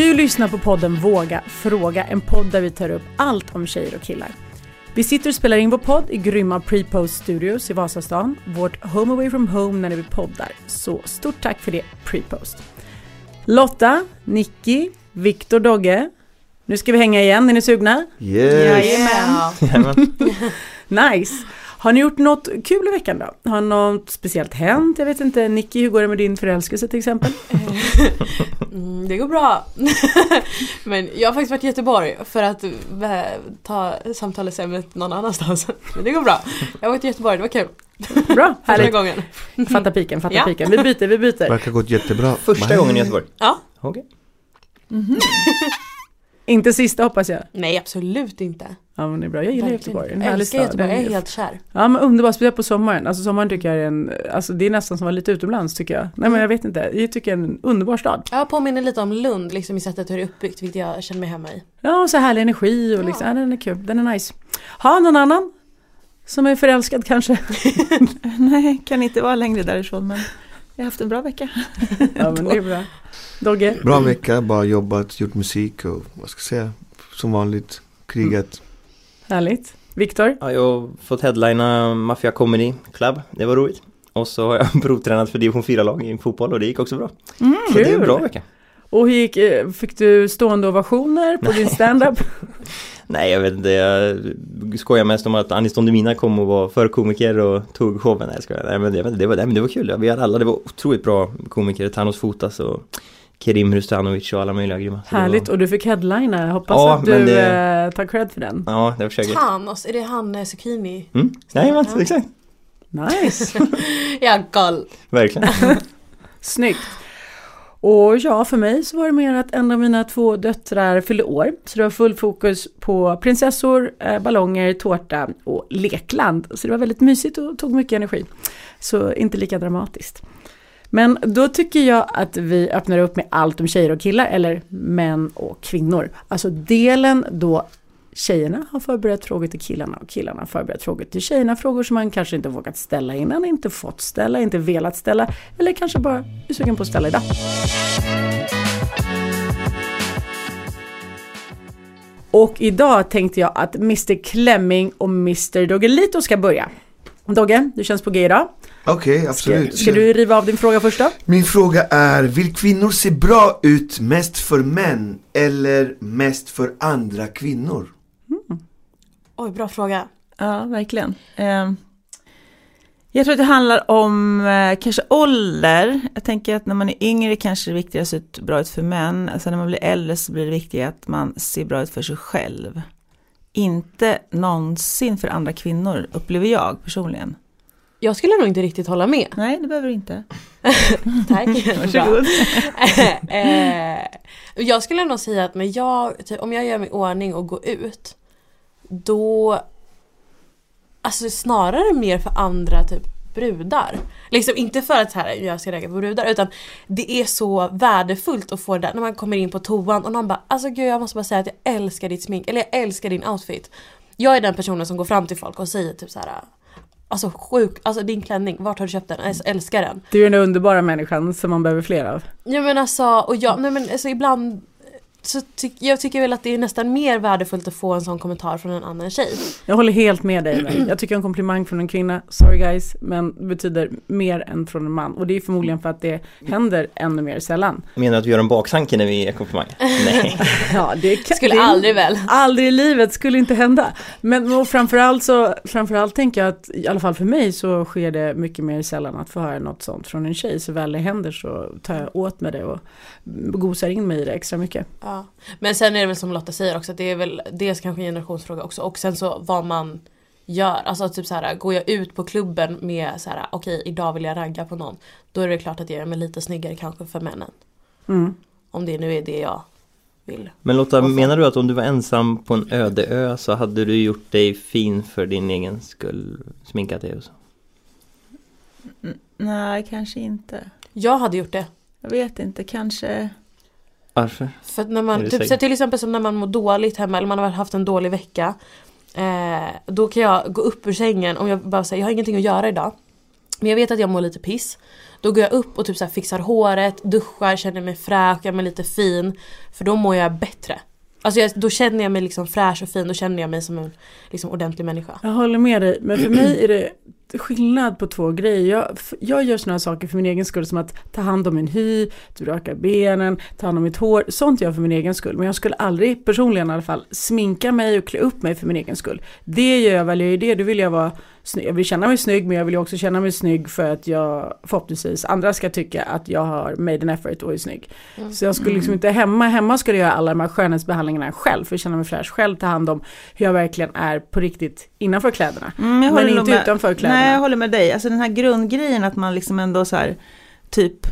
Du lyssnar på podden Våga Fråga, en podd där vi tar upp allt om tjejer och killar. Vi sitter och spelar in vår podd i grymma Prepost Studios i Vasastan, vårt home away from home när vi poddar. Så stort tack för det, Prepost. Lotta, Nicky, Viktor Dogge. Nu ska vi hänga igen, är ni sugna? Yes! Jajamän. nice! Har ni gjort något kul i veckan då? Har något speciellt hänt? Jag vet inte, Nicky, hur går det med din förälskelse till exempel? Mm, det går bra. Men jag har faktiskt varit i Göteborg för att eh, ta samtalsämnet någon annanstans. Men det går bra. Jag har varit i Göteborg, det var kul. Bra, härligt. gången. Fatta piken, fatta Ja. piken. Vi byter, vi byter. Verkar gått jättebra. Första gången i Göteborg? Ja. Okej. Inte sista hoppas jag. Nej, absolut inte. Ja men det är bra, jag gillar Verkligen Göteborg. Jag älskar. Göteborg, jag är helt kär. Ja men underbart, speciellt på sommaren. Alltså sommaren tycker jag är en, alltså det är nästan som att vara lite utomlands tycker jag. Nej men jag vet inte, jag tycker jag är en underbar stad. Jag påminner lite om Lund liksom i sättet hur det är uppbyggt, vilket jag känner mig hemma i. Ja och så härlig energi och liksom, ja. den är kul, den är nice. Ha någon annan? Som är förälskad kanske? Nej, kan inte vara längre därifrån men jag har haft en bra vecka. Ja men det är bra. Dogge? Bra vecka, bara jobbat, gjort musik och vad ska jag säga, som vanligt, krigat. Härligt. Viktor? Ja, jag har fått headlina Mafia Comedy Club, det var roligt. Och så har jag provtränat för division 4-lag i fotboll och det gick också bra. Mm, Så det är en bra vecka. Och hur gick, eh, fick du stående ovationer på din standup? Nej jag vet inte, jag skojar mest om att Anis Don Demina kom och var förkomiker och tog showen. Nej jag skojar. Nej men det, var- det, var, nej, men det var kul, vi hade alla, det var otroligt bra komiker. Thanos Fotas och Kerim Rustanovic och alla möjliga grymma. Härligt, Var, och du fick headlina. Jag hoppas Ja, att du det- eh, tar cred för den. ja, det försöker jag. Thanos, är det han eh, Zucchini? Mm, nej men Ja. exakt. Nice! Mm. Ja, gal. Verkligen. Snyggt. Och ja, för mig så var det mer att en av mina två döttrar fyllde år. Så det var full fokus på prinsessor, eh, ballonger, tårta och lekland. Så det var väldigt mysigt och tog mycket energi. Så inte lika dramatiskt. Men då tycker jag att vi öppnar upp med allt om tjejer och killar, eller män och kvinnor. Alltså delen då tjejerna har förberett frågor till killarna och killarna har förberett frågor till tjejerna. Frågor som man kanske inte vågat ställa innan, inte fått ställa, inte velat ställa eller kanske bara är sugen på att ställa idag. Och idag tänkte jag att Mr Klemming och Mr Doggelito ska börja. Dogge, du känns på G idag. Okej, Ska, absolut. ska du riva av din fråga först då? Min fråga är, vill kvinnor se bra ut mest för män eller mest för andra kvinnor? Oj, bra fråga. Ja, verkligen. Eh, Jag tror att det handlar om eh, kanske ålder. Jag tänker att när man är yngre kanske det är viktigare att se ut bra ut för män. Alltså när man blir äldre så blir det viktigare att man ser bra ut för sig själv. Inte någonsin för andra kvinnor, upplever jag personligen. Jag skulle nog inte riktigt hålla med. Nej, det behöver du inte. Tack. Varsågod. eh, jag skulle nog säga att när jag, typ, om jag gör mig i ordning och går ut Då Alltså snarare mer för andra typ brudar. Liksom inte för att så här, jag ska ragga på brudar utan det är så värdefullt att få det där när man kommer in på toan och någon bara alltså gud jag måste bara säga att jag älskar ditt smink eller jag älskar din outfit. Jag är den personen som går fram till folk och säger typ så här. Alltså sjuk, alltså din klänning, vart har du köpt den? Jag älskar den. Du är den underbara människan som man behöver fler av. Ja men alltså, och jag, nej men alltså ibland så tyck, jag tycker väl att det är nästan mer värdefullt att få en sån kommentar från en annan tjej. Jag håller helt med dig. Jag tycker en komplimang från en kvinna, sorry guys, men betyder mer än från en man. Och det är förmodligen för att det händer ännu mer sällan. Menar du att vi gör en baksanke när vi ger komplimanger? Nej. Ja, det kan, Skulle det, aldrig väl. Aldrig i livet, skulle inte hända. Men och framförallt så, framförallt tänker jag att, i alla fall för mig så sker det mycket mer sällan att få höra något sånt från en tjej. Så väl det händer så tar jag åt med det och gosar in mig i det extra mycket. Ja. Men sen är det väl som Lotta säger också att det är väl dels kanske en generationsfråga också och sen så vad man gör. Alltså typ så här, går jag ut på klubben med så här, okej idag vill jag ragga på någon. Då är det klart att jag gör mig lite snyggare kanske för männen. Mm. Om det nu är det jag vill. Men Lotta, menar du att om du var ensam på en öde ö så hade du gjort dig fin för din egen skull? Sminkat dig och så? Mm, Nej, kanske inte. Jag hade gjort det. Jag vet inte, kanske. Varför? För att när Är man, typ, så till exempel som när man mår dåligt hemma eller man har haft en dålig vecka. Eh, då kan jag gå upp ur sängen om jag bara säger jag har ingenting att göra idag. Men jag vet att jag mår lite piss. Då går jag upp och typ så fixar håret, duschar, känner mig fräsch, gör mig lite fin. För då mår jag bättre. Alltså jag, då känner jag mig liksom fräsch och fin, då känner jag mig som en liksom, ordentlig människa. Jag håller med dig, men för mig är det skillnad på två grejer. Jag, jag gör sådana saker för min egen skull som att ta hand om min hy, typ raka benen, ta hand om mitt hår. Sånt gör jag för min egen skull. Men jag skulle aldrig, personligen i alla fall, sminka mig och klä upp mig för min egen skull. Det gör jag väl, jag är det, då vill jag vara. Jag vill känna mig snygg men jag vill också känna mig snygg för att jag förhoppningsvis andra ska tycka att jag har made an effort och är snygg. Mm. Så jag skulle liksom inte hemma, hemma skulle jag göra alla de här skönhetsbehandlingarna själv för att känna mig fräsch själv, ta hand om hur jag verkligen är på riktigt innanför kläderna. Mm, men inte med, utanför kläderna. Nej, jag håller med dig. Alltså den här grundgrejen att man liksom ändå så här, typ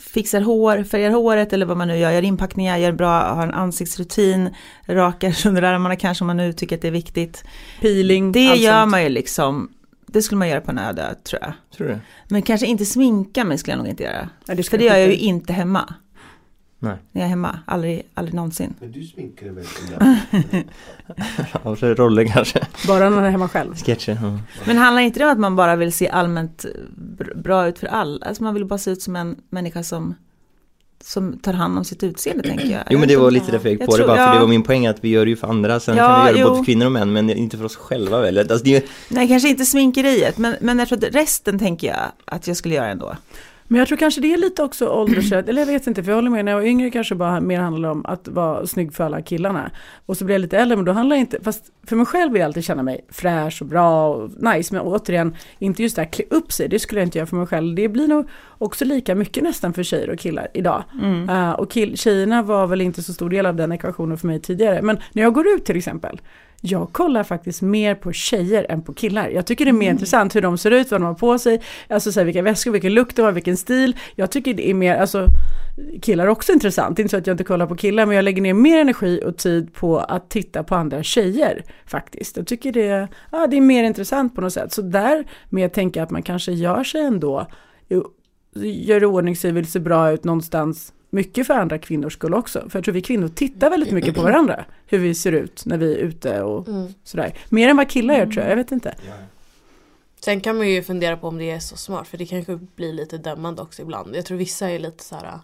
fixar hår, färgar håret eller vad man nu gör, gör inpackningar, gör bra, har en ansiktsrutin, rakar underarmarna kanske om man nu tycker att det är viktigt. Peeling, Det gör sånt. man ju liksom, det skulle man göra på en öde tror jag. Tror du? Men kanske inte sminka mig skulle jag nog inte göra. Ja, det För det gör jag ju inte hemma. Nej. När jag är hemma, aldrig, aldrig någonsin. Men du sminkar dig väl ja, för roller kanske. Bara när du är hemma själv. Sketcher. Ja. Men handlar inte det om att man bara vill se allmänt bra ut för alla? Alltså man vill bara se ut som en människa som som tar hand om sitt utseende tänker jag. Jo men det var lite därför jag gick på jag det bara, ja. för det var min poäng att vi gör det ju för andra, sen ja, kan vi göra det både för kvinnor och män, men inte för oss själva väl? Alltså, det... Nej, kanske inte sminkeriet, men, men jag tror att resten tänker jag att jag skulle göra ändå. Men jag tror kanske det är lite också åldersrätt, eller jag vet inte, för jag håller med, när jag var yngre kanske bara mer handlade om att vara snygg för alla killarna. Och så blir jag lite äldre, men då handlar det inte, fast för mig själv vill jag alltid känna mig fräsch och bra och nice, men återigen, inte just det här klä upp sig, det skulle jag inte göra för mig själv. Det blir nog också lika mycket nästan för tjejer och killar idag. Mm. Uh, och kill, tjejerna var väl inte så stor del av den ekvationen för mig tidigare, men när jag går ut till exempel, jag kollar faktiskt mer på tjejer än på killar. Jag tycker det är mer mm. intressant hur de ser ut, vad de har på sig, alltså så här, vilka väskor, vilken lukt de har, vilken stil. Jag tycker det är mer, alltså killar är också intressant. Inte så att jag inte kollar på killar, men jag lägger ner mer energi och tid på att titta på andra tjejer faktiskt. Jag tycker det, ja, det är mer intressant på något sätt. Så där med tänka att man kanske gör sig ändå, gör i ordning sig, vill se bra ut någonstans mycket för andra kvinnors skull också. För jag tror vi kvinnor tittar väldigt mycket på varandra. Hur vi ser ut när vi är ute och mm. sådär. Mer än vad killar gör tror jag, jag vet inte. Sen kan man ju fundera på om det är så smart för det kanske blir lite dömande också ibland. Jag tror vissa är lite så här.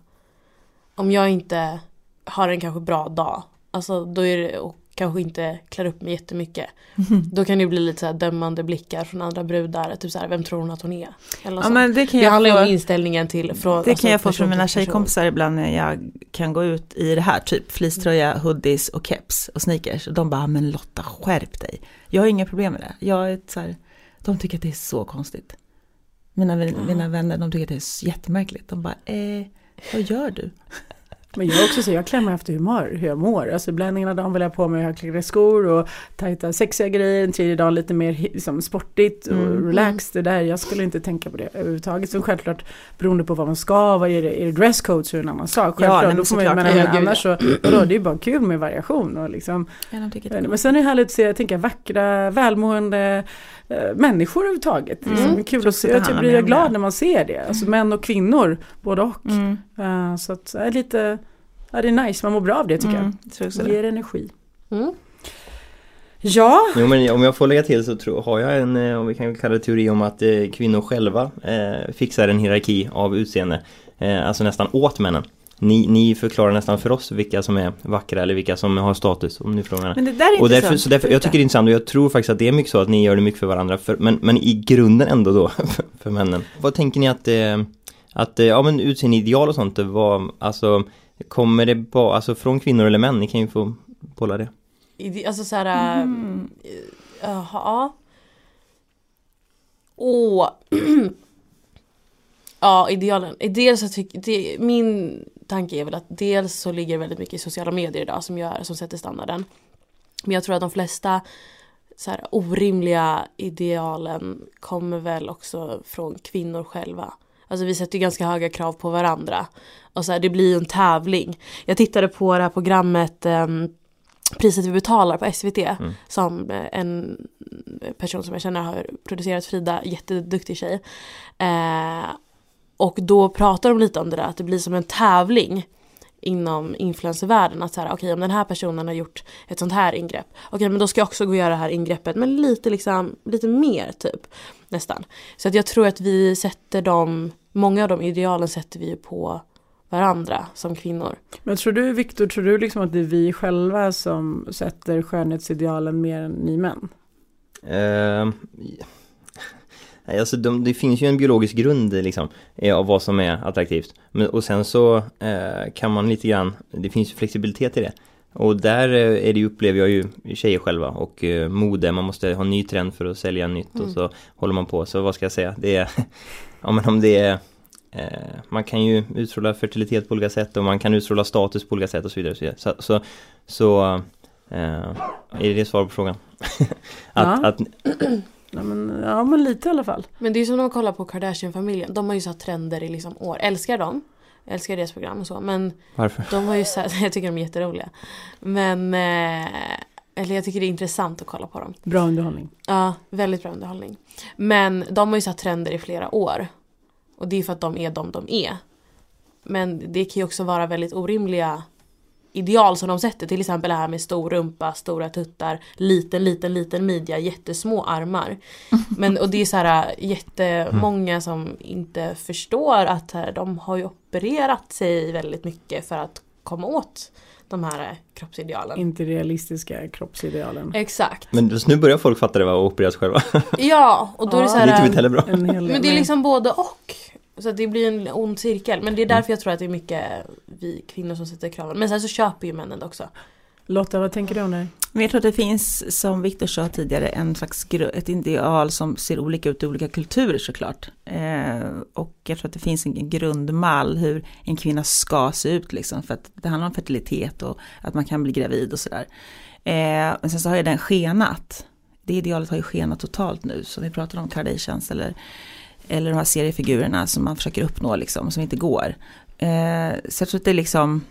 Om jag inte har en kanske bra dag. Alltså då är det, och kanske inte klär upp mig jättemycket. Mm. Då kan det bli lite så dömande blickar från andra brudar. Typ så här, vem tror hon att hon är? Eller ja, men det kan det handlar ju om inställningen till. Från, det alltså, kan jag få från mina tjejkompisar ibland när jag kan gå ut i det här. Typ fleecetröja, hoodies och keps och sneakers. Och de bara, men Lotta skärp dig. Jag har inga problem med det. Jag är så här, de tycker att det är så konstigt. Mina, mm. mina vänner de tycker att det är jättemärkligt. De bara, eh, vad gör du? Men jag också så, jag klär mig efter humör, hur jag mår. Alltså ibland ena dagen vill jag på mig högklackade skor och tajta sexiga grejer, en tredje dag lite mer liksom, sportigt och mm. relaxed. Det där, jag skulle inte tänka på det överhuvudtaget. Så självklart beroende på vad man ska, vad är det, är det dresscode så är det en annan sak. Självklart, ja, då får man, men, men, annars så, vadå, det är bara kul med variation och liksom. Men sen är det härligt att se, jag tänker vackra, välmående äh, människor överhuvudtaget. Mm. Liksom, kul att se, jag blir jag glad när man ser det. Alltså mm. män och kvinnor, både och. Mm. Uh, så att, äh, lite, ja, det är nice, man mår bra av det tycker mm. jag. Det ger energi. Mm. Ja. Jo, men om jag får lägga till så tror, har jag en, eh, om vi kan kalla det teori om att eh, kvinnor själva eh, fixar en hierarki av utseende. Eh, alltså nästan åt männen. Ni, ni förklarar nästan för oss vilka som är vackra eller vilka som har status om ni frågar Men det där är och därför, så därför, Jag tycker det är intressant och jag tror faktiskt att det är mycket så att ni gör det mycket för varandra för, men, men i grunden ändå då för männen. Vad tänker ni att, eh, att ja men utseendeide-ideal och sånt var, alltså kommer det bara, alltså från kvinnor eller män? Ni kan ju få bolla det. Alltså såhär, mm. jaha. Åh. Ja, idealen. Dels så tycker det, min tanke är väl att dels så ligger väldigt mycket i sociala medier idag som, gör, som sätter standarden. Men jag tror att de flesta så här, orimliga idealen kommer väl också från kvinnor själva. Alltså vi sätter ju ganska höga krav på varandra. Och så här, det blir ju en tävling. Jag tittade på det här programmet um, Priset vi betalar på SVT mm. som eh, en person som jag känner har producerat Frida, jätteduktig tjej. Eh, och då pratar de lite om det där att det blir som en tävling inom influencervärlden att så här, okej om den här personen har gjort ett sånt här ingrepp, okej men då ska jag också gå och göra det här ingreppet men lite liksom, lite mer typ nästan. Så att jag tror att vi sätter dem, många av de idealen sätter vi ju på varandra som kvinnor. Men tror du, Viktor, tror du liksom att det är vi själva som sätter skönhetsidealen mer än ni män? Eh, nej, alltså de, det finns ju en biologisk grund liksom, av vad som är attraktivt. Men, och sen så eh, kan man lite grann, det finns ju flexibilitet i det. Och där eh, är det ju, upplever jag ju tjejer själva och eh, mode, man måste ha en ny trend för att sälja nytt Mm. och så håller man på. Så vad ska jag säga, det är, ja men om det är man kan ju utstråla fertilitet på olika sätt och man kan utstråla status på olika sätt och så vidare. och Så, vidare. så, så, så eh, är det svar på frågan? att, Ja. att, Ja men, ja, men lite i alla fall. Men det är som när man kollar på Kardashian-familjen, de har ju satt trender i liksom år. Älskar dem, älskar deras program och så men varför? de har ju så jag tycker de är jätteroliga. Men, eh, eller jag tycker det är intressant att kolla på dem. Bra underhållning. Ja, väldigt bra underhållning. Men de har ju satt trender i flera år. Och det är för att de är de de är. Men det kan ju också vara väldigt orimliga ideal som de sätter. Till exempel det här med stor rumpa, stora tuttar, liten, liten, liten midja, jättesmå armar. Men, och det är så här jättemånga som inte förstår att här, de har ju opererat sig väldigt mycket för att komma åt de här kroppsidealen. Inte realistiska kroppsidealen. Exakt. Men just nu börjar folk fatta det va, och opereras själva. Ja, och då är det Ja. så det är här... typ inte heller bra. Men det är liksom både och. Så det blir en ond cirkel. Men det är därför jag tror att det är mycket vi kvinnor som sätter kraven. Men sen så köper ju männen det också. Lotta, vad tänker du om det här? Men jag tror att det finns, som Viktor sa tidigare, en slags ett ideal som ser olika ut i olika kulturer såklart. Eh, och jag tror att det finns en grundmall hur en kvinna ska se ut liksom. För att det handlar om fertilitet och att man kan bli gravid och sådär. Eh, men sen så har ju den skenat. Det idealet har ju skenat totalt nu. så vi pratar om Kardashians eller, eller de här seriefigurerna som man försöker uppnå liksom, som inte går. Eh, så jag tror att det är liksom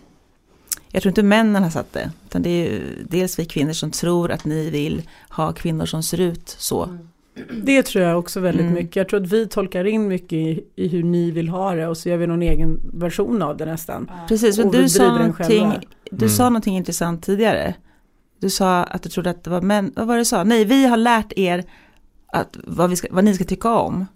jag tror inte männen har satt det. Utan det är ju dels vi kvinnor som tror att ni vill ha kvinnor som ser ut så. Det tror jag också väldigt Mm. mycket. Jag tror att vi tolkar in mycket i, i hur ni vill ha det och så gör vi någon egen version av det nästan. Precis, men du sa, någonting, du Mm. sa någonting intressant tidigare. Du sa att du trodde att det var män, vad var det du sa? Nej, vi har lärt er att, vad, vi ska, vad ni ska tycka om.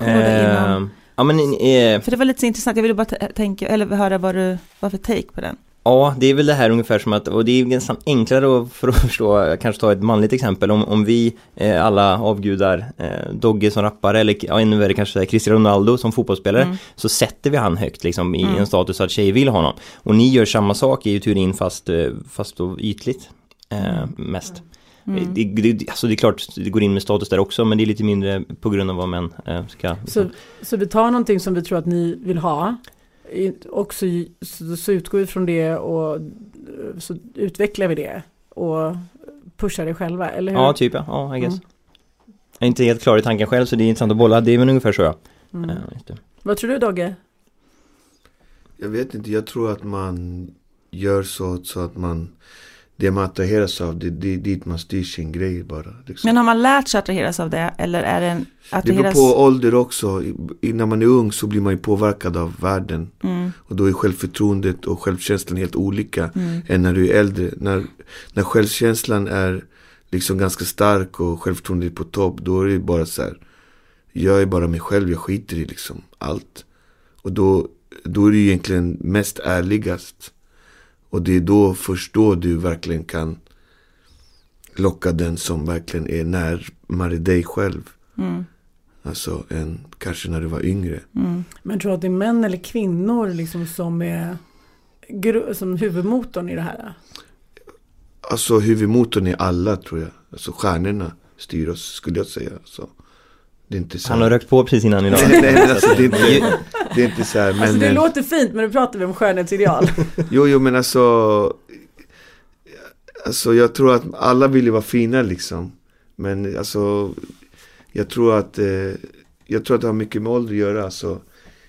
Eh, ja men eh, För det var lite så intressant, jag ville bara tänka, eller höra vad du, vad för take på den. Ja, det är väl det här ungefär som att, och det är nästan enklare att, för att förstå, kanske ta ett manligt exempel, om, om vi eh, alla avgudar eh, Dogge som rappare eller ja, ännu värre kanske Cristiano Ronaldo som fotbollsspelare, Mm. så sätter vi han högt liksom i Mm. en status att tjejer vill ha honom. Och ni gör samma sak i teorin fast, eh, fast då ytligt. Eh, mest. Mm. Det, det, alltså det är klart, det går in med status där också, men det är lite mindre på grund av vad män eh, ska... Så, så vi tar någonting som vi tror att ni vill ha och så, så, utgår vi från det och eh, så utvecklar vi det och pushar det själva, eller hur? Ja, typ ja, ja I guess. Mm. Jag är inte helt klar i tanken själv så det är intressant att bolla, det är väl ungefär så ja. Mm. Det. Vad tror du Dogge? Jag vet inte, jag tror att man gör så, så att man Det man attraheras av, det, det är dit man styr sin grej bara. Liksom. Men har man lärt sig attraheras av det eller är det en det beror attraheras? på ålder också. I- i- När man är ung så blir man ju påverkad av världen. Mm, Och då är självförtroendet och självkänslan helt olika mm, än när du är äldre. När, när självkänslan är liksom ganska stark och självförtroendet är på topp. Då är det bara så här. Jag är bara mig själv, jag skiter i liksom allt. Och då, då är det egentligen mest ärligast. Och det är då, först då du verkligen kan locka den som verkligen är närmare dig själv. mm, Alltså än kanske när du var yngre. mm. Men tror du att det är män eller kvinnor liksom som är som huvudmotorn i det här? Alltså huvudmotorn är alla tror jag. Alltså stjärnorna styr oss skulle jag säga. Så, det är inte så Han har rökt på precis innan idag. Nej, nej, alltså, det, är inte, det är inte så här. Men, alltså det eh, låter fint men nu pratar vi om skönhetsideal. jo, jo, men alltså. Alltså jag tror att alla vill ju vara fina liksom. Men alltså. Jag tror att. Eh, jag tror att det har mycket med ålder att göra. Alltså,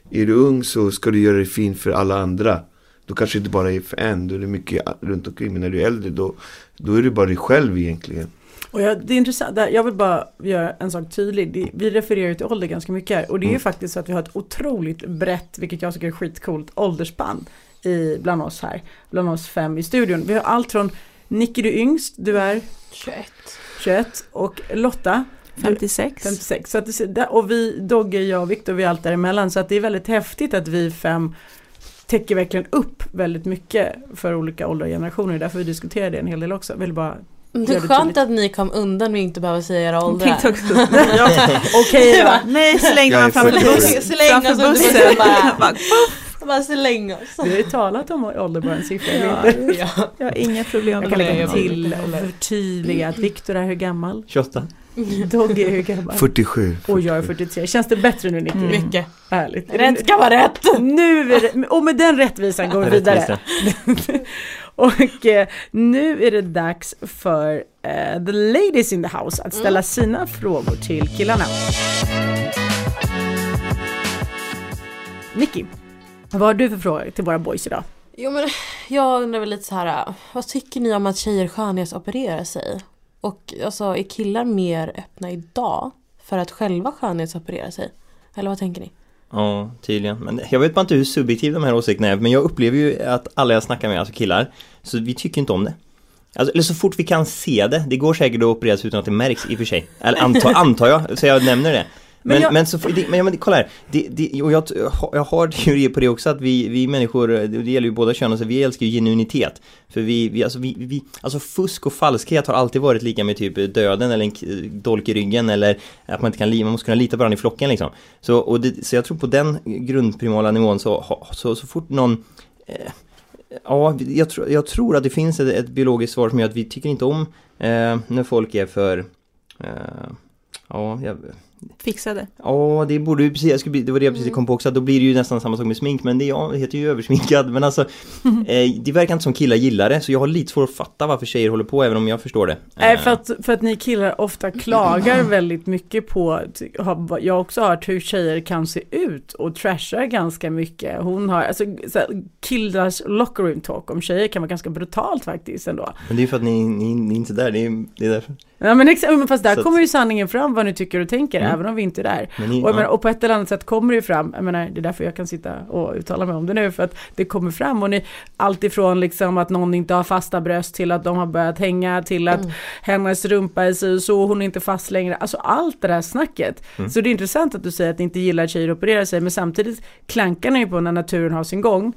är du ung så ska du göra dig fin för alla andra. Då kanske inte bara är för en. Då är det mycket runt omkring. Men när du är äldre då. Då är du bara dig själv egentligen. Och jag, det är intressant, jag vill bara göra en sak tydlig. Vi refererar till ålder ganska mycket här. Och det är ju Mm. faktiskt så att vi har ett otroligt brett, vilket jag tycker är skitcoolt, åldersspann i, bland oss här, bland oss fem i studion. Vi har allt från Nicky du yngst, du är 21. 21 och Lotta 56. 56. Så att och vi, Dogge, jag och Viktor, vi är allt däremellan. Så att det är väldigt häftigt att vi fem täcker verkligen upp väldigt mycket för olika åldrar och generationer. Därför vi diskuterar det en hel del också. Vill bara Det Gör är det skönt att ni kom undan med att inte behöva säga era åldrar. Okej då. Nej, är man framför 47. bussen. Släng oss under bussen. bara. Bara, släng oss. Vi har ju talat om ålder bara en siffra. Ja. Ja. Jag har inga problem Jag med kan det. lägga jag vet till inte och förtydliga att Viktor är hur gammal? 28. Dogge är hur gammal? 47. Och jag är 43. Känns det bättre nu Nicky? Mm. Mycket. Härligt. Rätt ska vara rätt. Nu är det, och med den rättvisan går vi vidare. Och eh, nu är det dags för eh, the ladies in the house att ställa sina frågor till killarna. Nicky, vad har du för frågor till våra boys idag? Jo men jag undrar väl lite så här. Vad tycker ni om att tjejer skönhetsopererar sig? Och alltså är killar mer öppna idag för att själva skönhetsoperera sig? Eller vad tänker ni? Ja, tydligen. Men jag vet bara inte hur subjektiv de här åsikterna är, men jag upplever ju att alla jag snackar med, alltså killar, så vi tycker inte om det. Alltså, eller så fort vi kan se det, det går säkert att opereras utan att det märks i och för sig. Eller antar, antar jag, så jag nämner det. Men Men, jag- men, så, men, ja, men kolla här, det, det, och jag, jag har teorier på det också att vi, vi människor, det gäller ju båda könen, så vi älskar ju genuinitet. För vi, vi, alltså, vi, vi, alltså fusk och falskhet har alltid varit lika med typ döden eller en dolk i ryggen eller att man inte kan, man måste kunna lita på varandra i flocken liksom. Så, och det, så jag tror på den grundprimala nivån så, så, så fort någon eh, Ja, jag, tror- jag tror att det finns ett, ett biologiskt svar som gör att vi tycker inte om eh, när folk är för eh, Ja, jag, Fixade. Ja, det borde ju precis, jag skulle, det var det jag precis Mm. kom på också, då blir det ju nästan samma sak med smink, men det, ja, det heter ju översminkad, men alltså eh, Det verkar inte som killar gillar det, så jag har lite svårt att fatta varför tjejer håller på, även om jag förstår det. Nej, Eh, för att, för att ni killar ofta klagar väldigt mycket på, jag har också hört hur tjejer kan se ut och trashar ganska mycket. Hon har, alltså killars locker room talk om tjejer kan vara ganska brutalt faktiskt ändå. Men det är ju för att ni, ni, ni är inte där, det är, det är därför. Ja men exakt, men fast där Så kommer ju sanningen fram vad ni tycker och tänker, Mm. även om vi inte är där. Ni, Och, jag menar, ja. och på ett eller annat sätt kommer det ju fram, jag menar, det är därför jag kan sitta och uttala mig om det nu, för att det kommer fram och ni, allt ifrån liksom att någon inte har fasta bröst till att de har börjat hänga, till att Mm. hennes rumpa är och så, hon är inte fast längre, alltså allt det där snacket. Mm. Så det är intressant att du säger att ni inte gillar att tjejer opererar sig, men samtidigt klankar ni ju på när naturen har sin gång.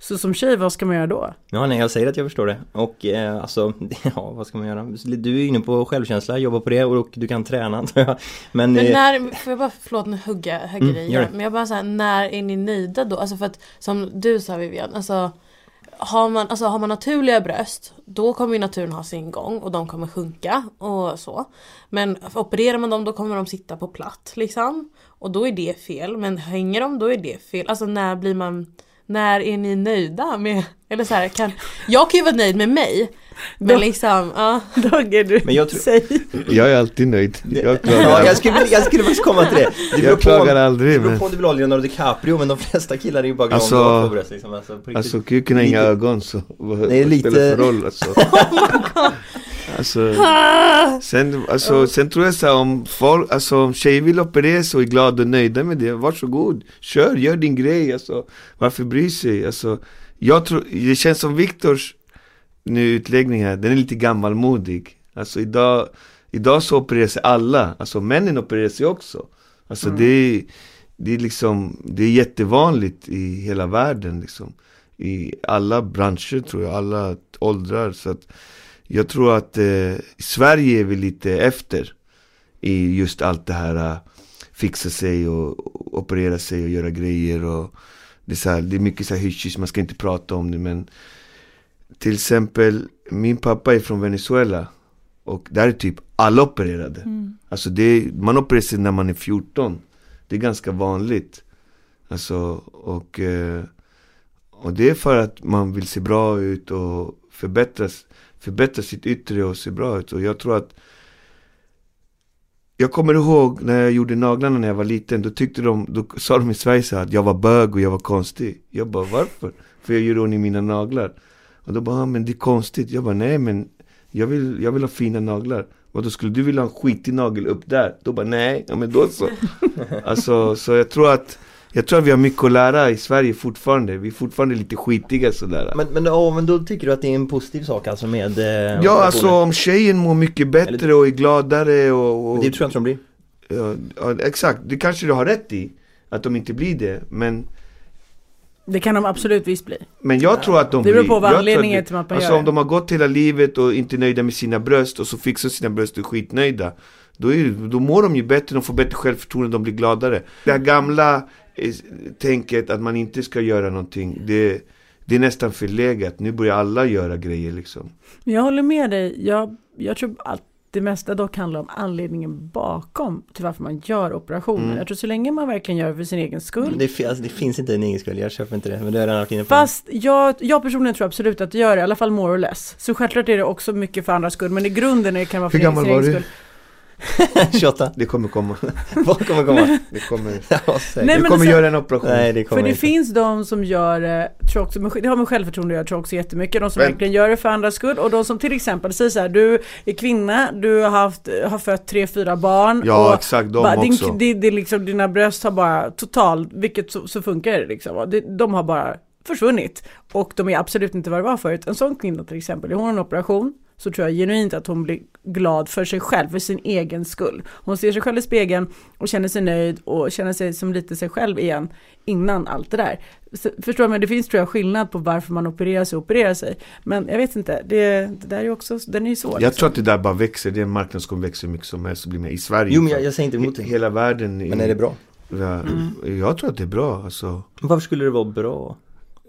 Så som tjej, vad ska man göra då? Ja, nej, jag säger att jag förstår det. Och eh, alltså, ja, vad ska man göra? Du är inne på självkänsla, jobbar på det och du kan träna antar jag. Men, Men eh, när, får jag bara, förlåt nu hugga, hugger Mm, det. Men jag bara såhär, när är ni nöjda då? Alltså för att som du sa Vivian, alltså har man, alltså har man naturliga bröst då kommer ju naturen ha sin gång och de kommer sjunka och så. Men opererar man dem då kommer de sitta på platt liksom. Och då är det fel. Men hänger de då är det fel. Alltså när blir man när är ni nöjda med, eller så här, kan, jag kan ju vara nöjd med mig. Men Då- liksom, ja. Dagge, du, Men jag tror- säg. Jag är alltid nöjd. Jag Ja, jag skulle, jag skulle faktiskt komma till det. Det beror jag på, klagar det aldrig beror men på om du vill ha Leonardo DiCaprio, men de flesta killar är ju bara glada Alltså- två bröst liksom. Alltså, på. Alltså kuken har inga ögon så vad, Det är vad lite- spelar det för roll alltså? alltså, sen, alltså, sen tror jag så här, om folk, alltså om tjejer vill operera sig och är glada och nöjda med det, varsågod Kör, gör din grej alltså. Varför bry sig? Alltså, jag tror, det känns som Viktors nu utläggning här, den är lite gammalmodig. Alltså idag, idag så opererar sig alla, alltså männen opererar sig också. Alltså det är, det är liksom, det är jättevanligt i hela världen liksom. I alla branscher tror jag, alla åldrar. Så att jag tror att eh, Sverige är vi lite efter i just allt det här eh, fixa sig och, och operera sig och göra grejer och det är, så här, det är mycket så här hysch man ska inte prata om det men till exempel min pappa är från Venezuela och där är typ alla opererade. Alltså det man opererar sig när man är 14. Det är ganska vanligt. Alltså och eh, och det är för att man vill se bra ut och förbättras, förbättra sitt yttre och se bra ut. Och jag tror att Jag kommer ihåg när jag gjorde naglarna när jag var liten, då tyckte de, då sa de i Sverige så här att jag var bög och jag var konstig. Jag bara varför? För jag gör ordning mina naglar. Och då bara, ah, men det är konstigt. Jag bara, nej men jag vill, jag vill ha fina naglar. Och då skulle du vilja ha en skitig nagel upp där? Då bara, nej, ja men då så. alltså, så jag tror att Jag tror att vi har mycket att lära i Sverige fortfarande. Vi är fortfarande lite skitiga sådär. Men, men, ja, men då tycker du att det är en positiv sak alltså med eh, ja, operationer? alltså om tjejen mår mycket bättre Eller- och är gladare och... och Det tror jag inte de blir. ja, ja, exakt, det kanske du har rätt i. Att de inte blir det. Men, Det kan de absolut visst bli. men jag tror att de Det beror blir. på vad anledningen att till att man Alltså gör om de har gått hela livet och inte är nöjda med sina bröst och så fixar sina bröst och är skitnöjda. Då, är, då mår de ju bättre, de får bättre självförtroende, de blir gladare. Det här gamla tänket att man inte ska göra någonting, det, det är nästan förlegat. Nu börjar alla göra grejer liksom. Jag håller med dig. Jag, jag tror att det mesta dock handlar om anledningen bakom till varför man gör operationen. Mm. Jag tror så länge man verkligen gör det för sin egen skull. Det, alltså, det finns inte en egen skull, jag köper inte det. Men det har jag redan varit. Fast jag, jag personligen tror absolut att det gör det, i alla fall more or less. Så självklart är det också mycket för andras skull, men i grunden är det kan vara för Hur gammal sin egen var du? skull. 28. Det kommer komma. Vad kommer komma? Det kommer. Nej, du kommer göra en operation. Nej, det kommer För det inte. finns de som gör det, tror också, med- det har med självförtroende att göra, tror också jättemycket. De som Men- verkligen gör det för andras skull och de som till exempel säger så här, du är kvinna, du har, haft, har fött tre, fyra barn. Ja, och exakt, de bara, också. din, det, det är liksom, dina bröst har bara totalt, vilket så, så funkar det liksom. De har bara försvunnit. Och de är absolut inte vad det var förut. En sån kvinna till exempel, hon en operation så tror jag genuint att hon blir glad för sig själv, för sin egen skull. Hon ser sig själv i spegeln och känner sig nöjd och känner sig som lite sig själv igen innan allt det där. Så, förstår du, men det finns tror jag skillnad på varför man opererar sig och opererar sig. Men jag vet inte, det, det där är ju också, den är ju svår. Jag liksom. tror att det där bara växer, det är en marknad som växer hur mycket som helst och blir mer i Sverige. Jo, men jag, jag säger inte emot det. Hela världen. Men är det bra? Ja, Mm. Jag tror att det är bra alltså. Varför skulle det vara bra?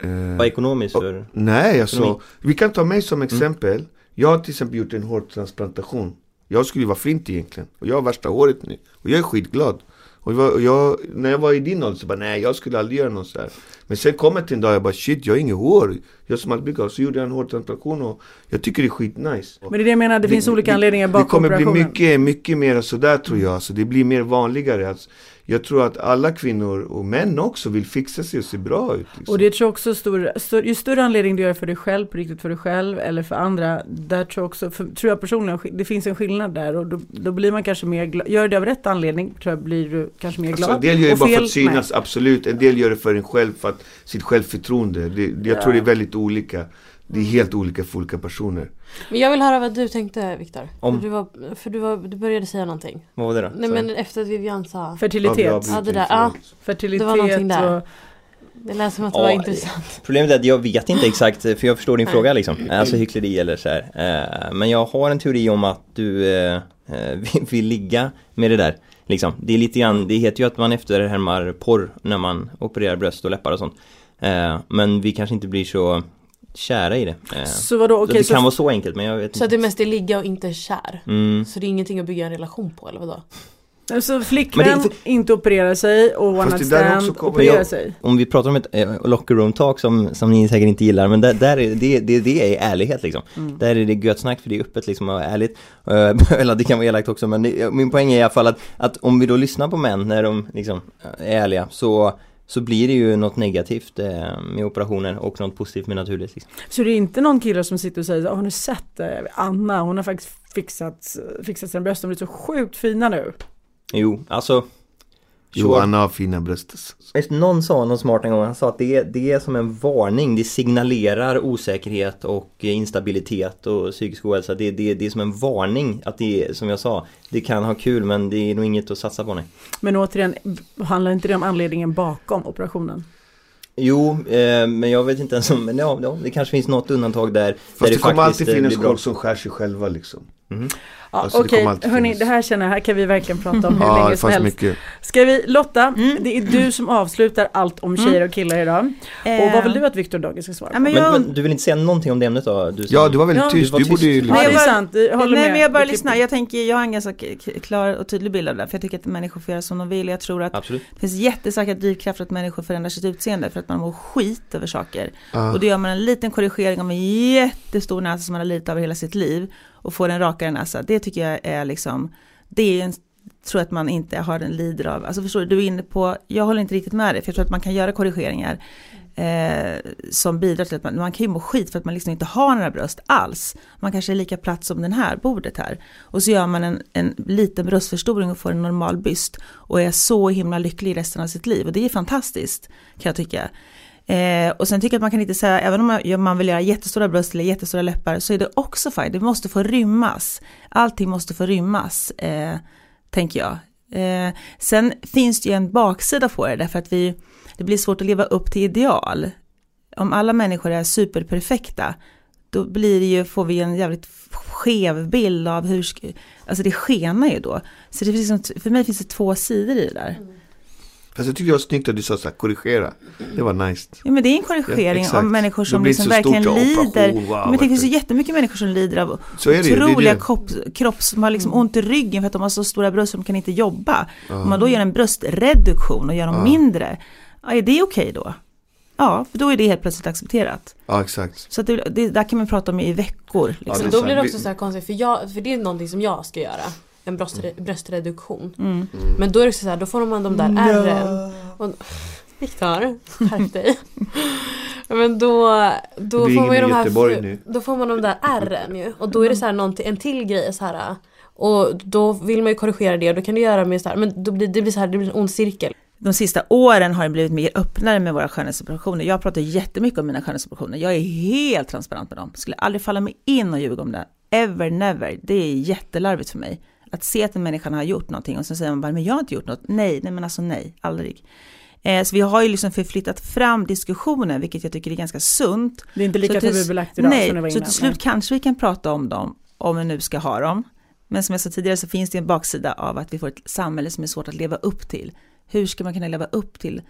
Eh, Bara ekonomiskt och- för... Nej, alltså. Ekonomi. Vi kan ta mig som exempel. Jag har till exempel gjort en hårtransplantation. Jag skulle ju vara flint egentligen. Och jag har värsta håret nu. Och jag är skitglad. Och jag, och jag, när jag var i din ålder så bara nej jag skulle aldrig göra något sådär. Men sen kom jag till en dag jag bara shit jag har inget hår. Jag som ha. Så gjorde jag en hårtransplantation och jag tycker det är skitnice. Men det är det jag menar, det, finns olika det- anledningar Det bakom kommer bli operationen. mycket, mycket mer sådär tror jag. Så det blir mer vanligare. Alltså, jag tror att alla kvinnor och män också vill fixa sig och se bra ut. Liksom. Och det tror jag också stor, stor, ju större anledning du gör för dig själv, på riktigt för dig själv eller för andra, där tror jag också, för, tror jag personligen, det finns en skillnad där och då, då blir man kanske mer glad, gör det av rätt anledning tror jag blir du kanske mer glad. Alltså, en del gör det bara för att synas, absolut. En del gör det för en själv, för att sitt självförtroende. Det, jag Ja. tror det är väldigt olika. Det är helt olika för olika personer. Men jag vill höra vad du tänkte Viktor. Om? Du, var, för du, var, du började säga någonting. Vad var det då? Nej men efter att Vivian sa. Fertilitet. Ja, det där, ja. Fertilitet Det var någonting där. och Det lät som att det Ja, var intressant. Problemet är att jag vet inte exakt, för jag förstår din Nej. fråga liksom. Alltså hyckleri eller så här. Eh, Men jag har en teori om att du eh, eh, vill ligga med det där. Liksom. Det är lite grann, det heter ju att man efterhärmar porr när man opererar bröst och läppar och sånt. Eh, Men vi kanske inte blir så kära i det. Eh, så vadå, så okej det så, kan vara så enkelt men jag vet Så att inte. det mest är ligga och inte kär. Mm. Så det är ingenting att bygga en relation på eller vadå? Så flickvän det- inte opererar sig och one night stand opererar Jag- sig. Om vi pratar om ett eh, locker room talk som, som ni säkert inte gillar men där, där är, det, det, det är ärlighet liksom. Mm. Där är det gött snack för det är öppet liksom och ärligt. Eh, eller det kan vara elakt också men det, min poäng är i alla fall att, att om vi då lyssnar på män när de liksom är ärliga så så blir det ju något negativt eh, med operationer och något positivt med naturligt. Liksom. Så det är inte någon kille som sitter och säger, "Åh, har ni sett eh, Anna, hon har faktiskt fixat, fixat sina bröst, de blir så sjukt fina nu. Jo, alltså Jo, sure. Anna har fina bröst. någon sa någon smart en gång, han sa att det är, det är som en varning, det signalerar osäkerhet och instabilitet och psykisk ohälsa. Det, det, det är som en varning att det är, som jag sa, det kan ha kul men det är nog inget att satsa på nej. Men återigen, handlar inte det om anledningen bakom operationen? Jo, eh, men jag vet inte ens om, men ja, ja, det kanske finns något undantag där. där Fast det, kommer faktiskt, alltid eh, finnas folk som skär sig själva liksom. Mhm. Ja, Alltså, det Okej, alltid hörni, det här känner jag, här kan vi verkligen prata om hur Ja, länge det som helst. mycket. Ska vi, Lotta, Mm. det är du som avslutar allt om tjejer och killar idag. Och vad vill du att Viktor Dage ska svara på? men Men, jag, men du vill inte säga någonting om det ämnet då? Du som- Ja, du var väldigt Ja, tyst. du var Du borde ju tyst. Nej, det är jag bara- sant, jag håller Nej med. men jag bara lyssnar, jag tänker, jag har en ganska klar och tydlig bild av det, för jag tycker att människor får göra som de vill. Jag tror att Absolut. det finns jättestarka drivkrafter att människor förändrar sitt utseende för att man mår skit över saker. Ja. Och då gör man en liten korrigering om en jättestor näsa som man har lidit av hela sitt liv och får en rakare näsa. Det tycker jag är liksom, det är en tror att man inte har en lider av. Alltså förstår du, du är inne på, jag håller inte riktigt med dig, för jag tror att man kan göra korrigeringar. Eh, som bidrar till att man, man kan ju må skit för att man liksom inte har några bröst alls. Man kanske är lika platt som den här bordet här. Och så gör man en, en liten bröstförstoring och får en normal byst. Och är så himla lycklig resten av sitt liv. Och det är fantastiskt kan jag tycka. Eh, och sen tycker jag att man kan inte säga, även om man vill göra jättestora bröst eller jättestora läppar, så är det också fint. Det måste få rymmas. Allting måste få rymmas, eh, tänker jag. Eh, sen finns det ju en baksida på det, därför att vi, det blir svårt att leva upp till ideal. Om alla människor är superperfekta, då blir det ju, får vi en jävligt skev bild av hur, alltså det skenar ju då. Så det finns, liksom, för mig finns det två sidor i det där. Mm. Fast jag tyckte det var snyggt att du sa så här, korrigera. Det var nice. Ja men det är en korrigering ja, av människor som liksom verkligen lider. Wow, men det finns ju jättemycket människor som lider av så är det, otroliga det kropp, kropp som har liksom ont i ryggen för att de har så stora bröst som de kan inte jobba. Uh. Om man då gör en bröstreduktion och gör dem uh. mindre, ja, är det okej okay då? Ja, för då är det helt plötsligt accepterat. Ja, exakt. Så det, det, där kan man prata om i veckor. Liksom. Ja, då blir det också så här konstigt, för, jag, för det är någonting som jag ska göra en bröstre, mm. bröstreduktion. Mm. mm. Men då är det så här, då får man de där no. ärren. Viktor, skärp dig. Men då, då får man ju de här, nu. då får man de där ärren ju. Och då är det så här en till grej så här. Och då vill man ju korrigera det och då kan du göra med så här, men då blir, det blir så här, det blir en ond cirkel. De sista åren har det blivit mer öppnare med våra skönhetsoperationer. Jag pratar jättemycket om mina skönhetsoperationer. Jag är helt transparent med dem. Skulle aldrig falla mig in och ljuga om det. Ever never. Det är jättelarvigt för mig. Att se att en människa har gjort någonting och sen säger man bara, men jag har inte gjort något. Nej, nej men alltså nej, aldrig. Eh, så vi har ju liksom förflyttat fram diskussionen, vilket jag tycker är ganska sunt. Det är inte lika tabubelagt idag nej, som det var innan. Så till slut kanske vi kan prata om dem, om vi nu ska ha dem. Men som jag sa tidigare så finns det en baksida av att vi får ett samhälle som är svårt att leva upp till. Hur ska man kunna leva upp till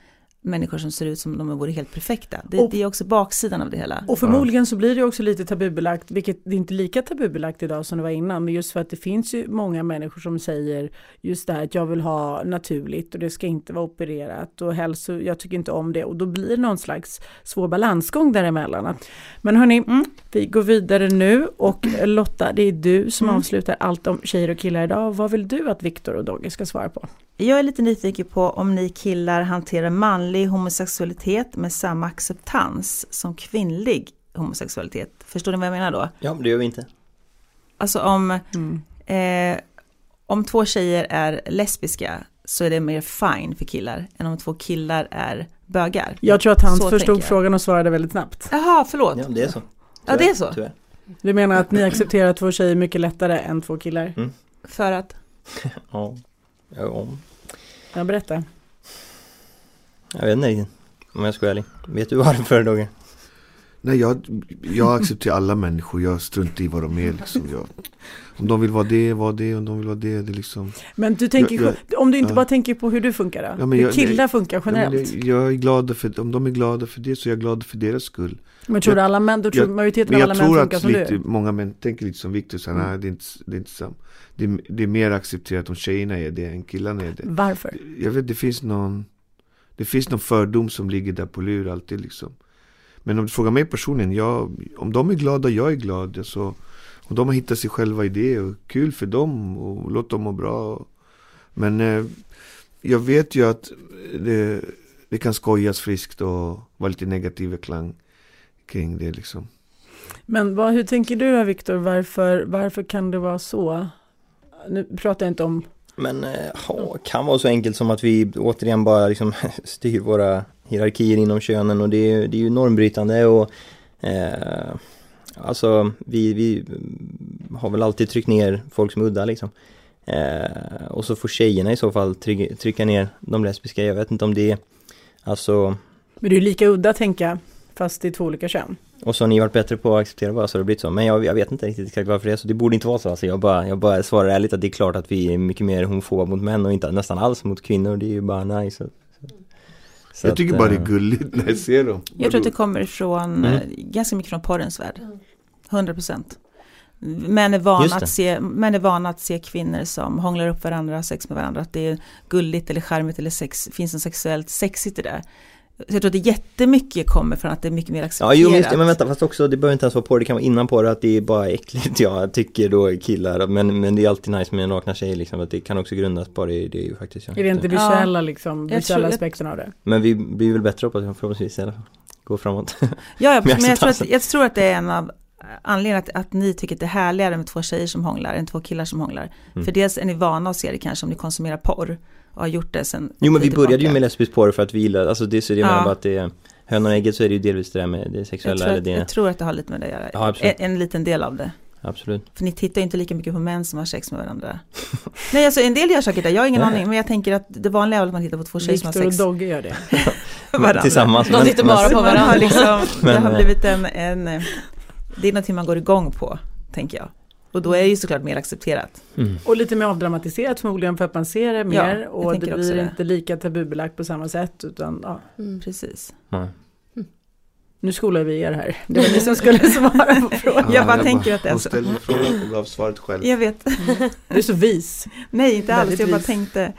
människor som ser ut som om de vore helt perfekta. Det, och, det, är också baksidan av det hela. Och förmodligen så blir det också lite tabubelagt, vilket det är inte lika tabubelagt idag som det var innan. Men just för att det finns ju många människor som säger just det här att jag vill ha naturligt och det ska inte vara opererat och helst jag tycker inte om det. Och då blir det någon slags svår balansgång däremellan. Men hörni, mm. vi går vidare nu och Lotta, det är du som mm. avslutar allt om tjejer och killar idag. Vad vill du att Viktor och Dogge ska svara på? Jag är lite nyfiken på om ni killar hanterar manlig homosexualitet med samma acceptans som kvinnlig homosexualitet. Förstår ni vad jag menar då? Ja, det gör vi inte. Alltså om, mm. eh, om två tjejer är lesbiska så är det mer fine för killar än om två killar är bögar. Jag tror att han så förstod frågan och svarade väldigt snabbt. Jaha, förlåt. Ja, det är så. Tyvärr. Ja, det är så. Tyvärr. Du menar att ni accepterar två tjejer mycket lättare än två killar? Mm. För att? ja, ja. Ja, berätta. Jag vet inte om jag ska vara ärlig. Vet du varför Dogge? Nej, jag, jag accepterar alla människor. Jag struntar i vad de är. Liksom. Jag, om de vill vara det, var det. Om de vill vara det, det liksom. Men du tänker, jag, jag, om du inte ja. bara tänker på hur du funkar då? Ja, hur jag, killar nej, funkar generellt? Ja, jag, är glad för, om de är glada för det så är jag glad för deras skull. Men tror du alla män, då tror majoriteten av alla män funkar som lite, du? Många män tänker lite som Victor, så, mm. nej, det är inte, det är inte samma. Det är, det är mer accepterat om tjejerna är det än killarna är det. Varför? Jag vet, det finns någon det finns någon fördom som ligger där på lur alltid liksom. Men om du frågar mig personligen, jag, om de är glada, jag är glad. Alltså, om de har hittat sig själva i det, och kul för dem och låt dem må bra. Men eh, jag vet ju att det, det kan skojas friskt och vara lite negativ klang kring det liksom. Men vad, hur tänker du då Viktor, varför, varför kan det vara så? Nu pratar jag inte om men eh, ja, kan vara så enkelt som att vi återigen bara liksom styr våra hierarkier inom könen och det är, det är ju normbrytande och eh, Alltså vi, vi har väl alltid tryckt ner folk som udda liksom. Eh, och så får tjejerna i så fall trycka, trycka ner de lesbiska. Jag vet inte om det är Alltså Men det är lika udda tänka fast i två olika kön. Och så har ni varit bättre på att acceptera bara så har det blivit så. Men jag, jag vet inte riktigt exakt varför det är så. Det borde inte vara så. Alltså jag, bara, jag bara svarar ärligt att det är klart att vi är mycket mer homofoba mot män och inte nästan alls mot kvinnor. Det är ju bara nice. Så, så jag tycker att, bara det är eh, gulligt när jag ser dem. Jag tror att det kommer från, mm. Eh, ganska mycket från porrens värld. 100 procent. Män är, vana att se, män är vana att se kvinnor som hånglar upp varandra, har sex med varandra, att det är gulligt eller charmigt eller sex, finns en sexuellt sexigt i det. Så jag tror att det jättemycket kommer från att det är mycket mer accepterat. Ja, jo, visst, men vänta, fast också, det behöver inte ens vara på det kan vara innan på det, att det är bara äckligt, jag tycker då killar, men, men det är alltid nice med nakna tjejer liksom, att det kan också grundas på det, det är ju faktiskt. Ja. Är det inte visuella ja. liksom, visuella aspekten av det? Men vi blir väl bättre hoppas jag, förhoppningsvis i alla fall. gå framåt. Ja, ja men jag tror, att, jag tror att det är en av anledningarna att, att ni tycker att det är härligare med två tjejer som hånglar än två killar som hånglar. Mm. För dels är ni vana att se det kanske om ni konsumerar porr och har gjort det sen Jo men vi började ju tillbaka. med lesbisk porr för att vi gillade, alltså det är så jag Ja. menar bara att det är Hönan och ägget så är det ju delvis det där med det jag sexuella tror, eller att, det, jag tror att det har lite med det att göra. Ja, absolut. en, en liten del av det. absolut. För ni tittar ju inte lika mycket på män som har sex med varandra. Nej, alltså en del gör säkert det, jag har ingen aning, men jag tänker att det vanliga är väl att man tittar på två tjejer som har Viktor och sex Dogge gör det. varandra. Tillsammans. De tittar bara på varandra. liksom, det har eh, blivit en, en, det är någonting man går igång på, tänker jag. Och då är det ju såklart mer accepterat. Mm. Och lite mer avdramatiserat förmodligen för att man ser det Ja, mer jag och det blir också det. inte lika tabubelagt på samma sätt utan ja, Mm. Precis. Ja. nu skolar vi er här. Det var ni som skulle svara på frågan. Jag bara tänker att det är Hon så. ställde frågan och gav svaret själv. Jag vet. Du är så vis. Nej, inte alls. Jag bara tänkte.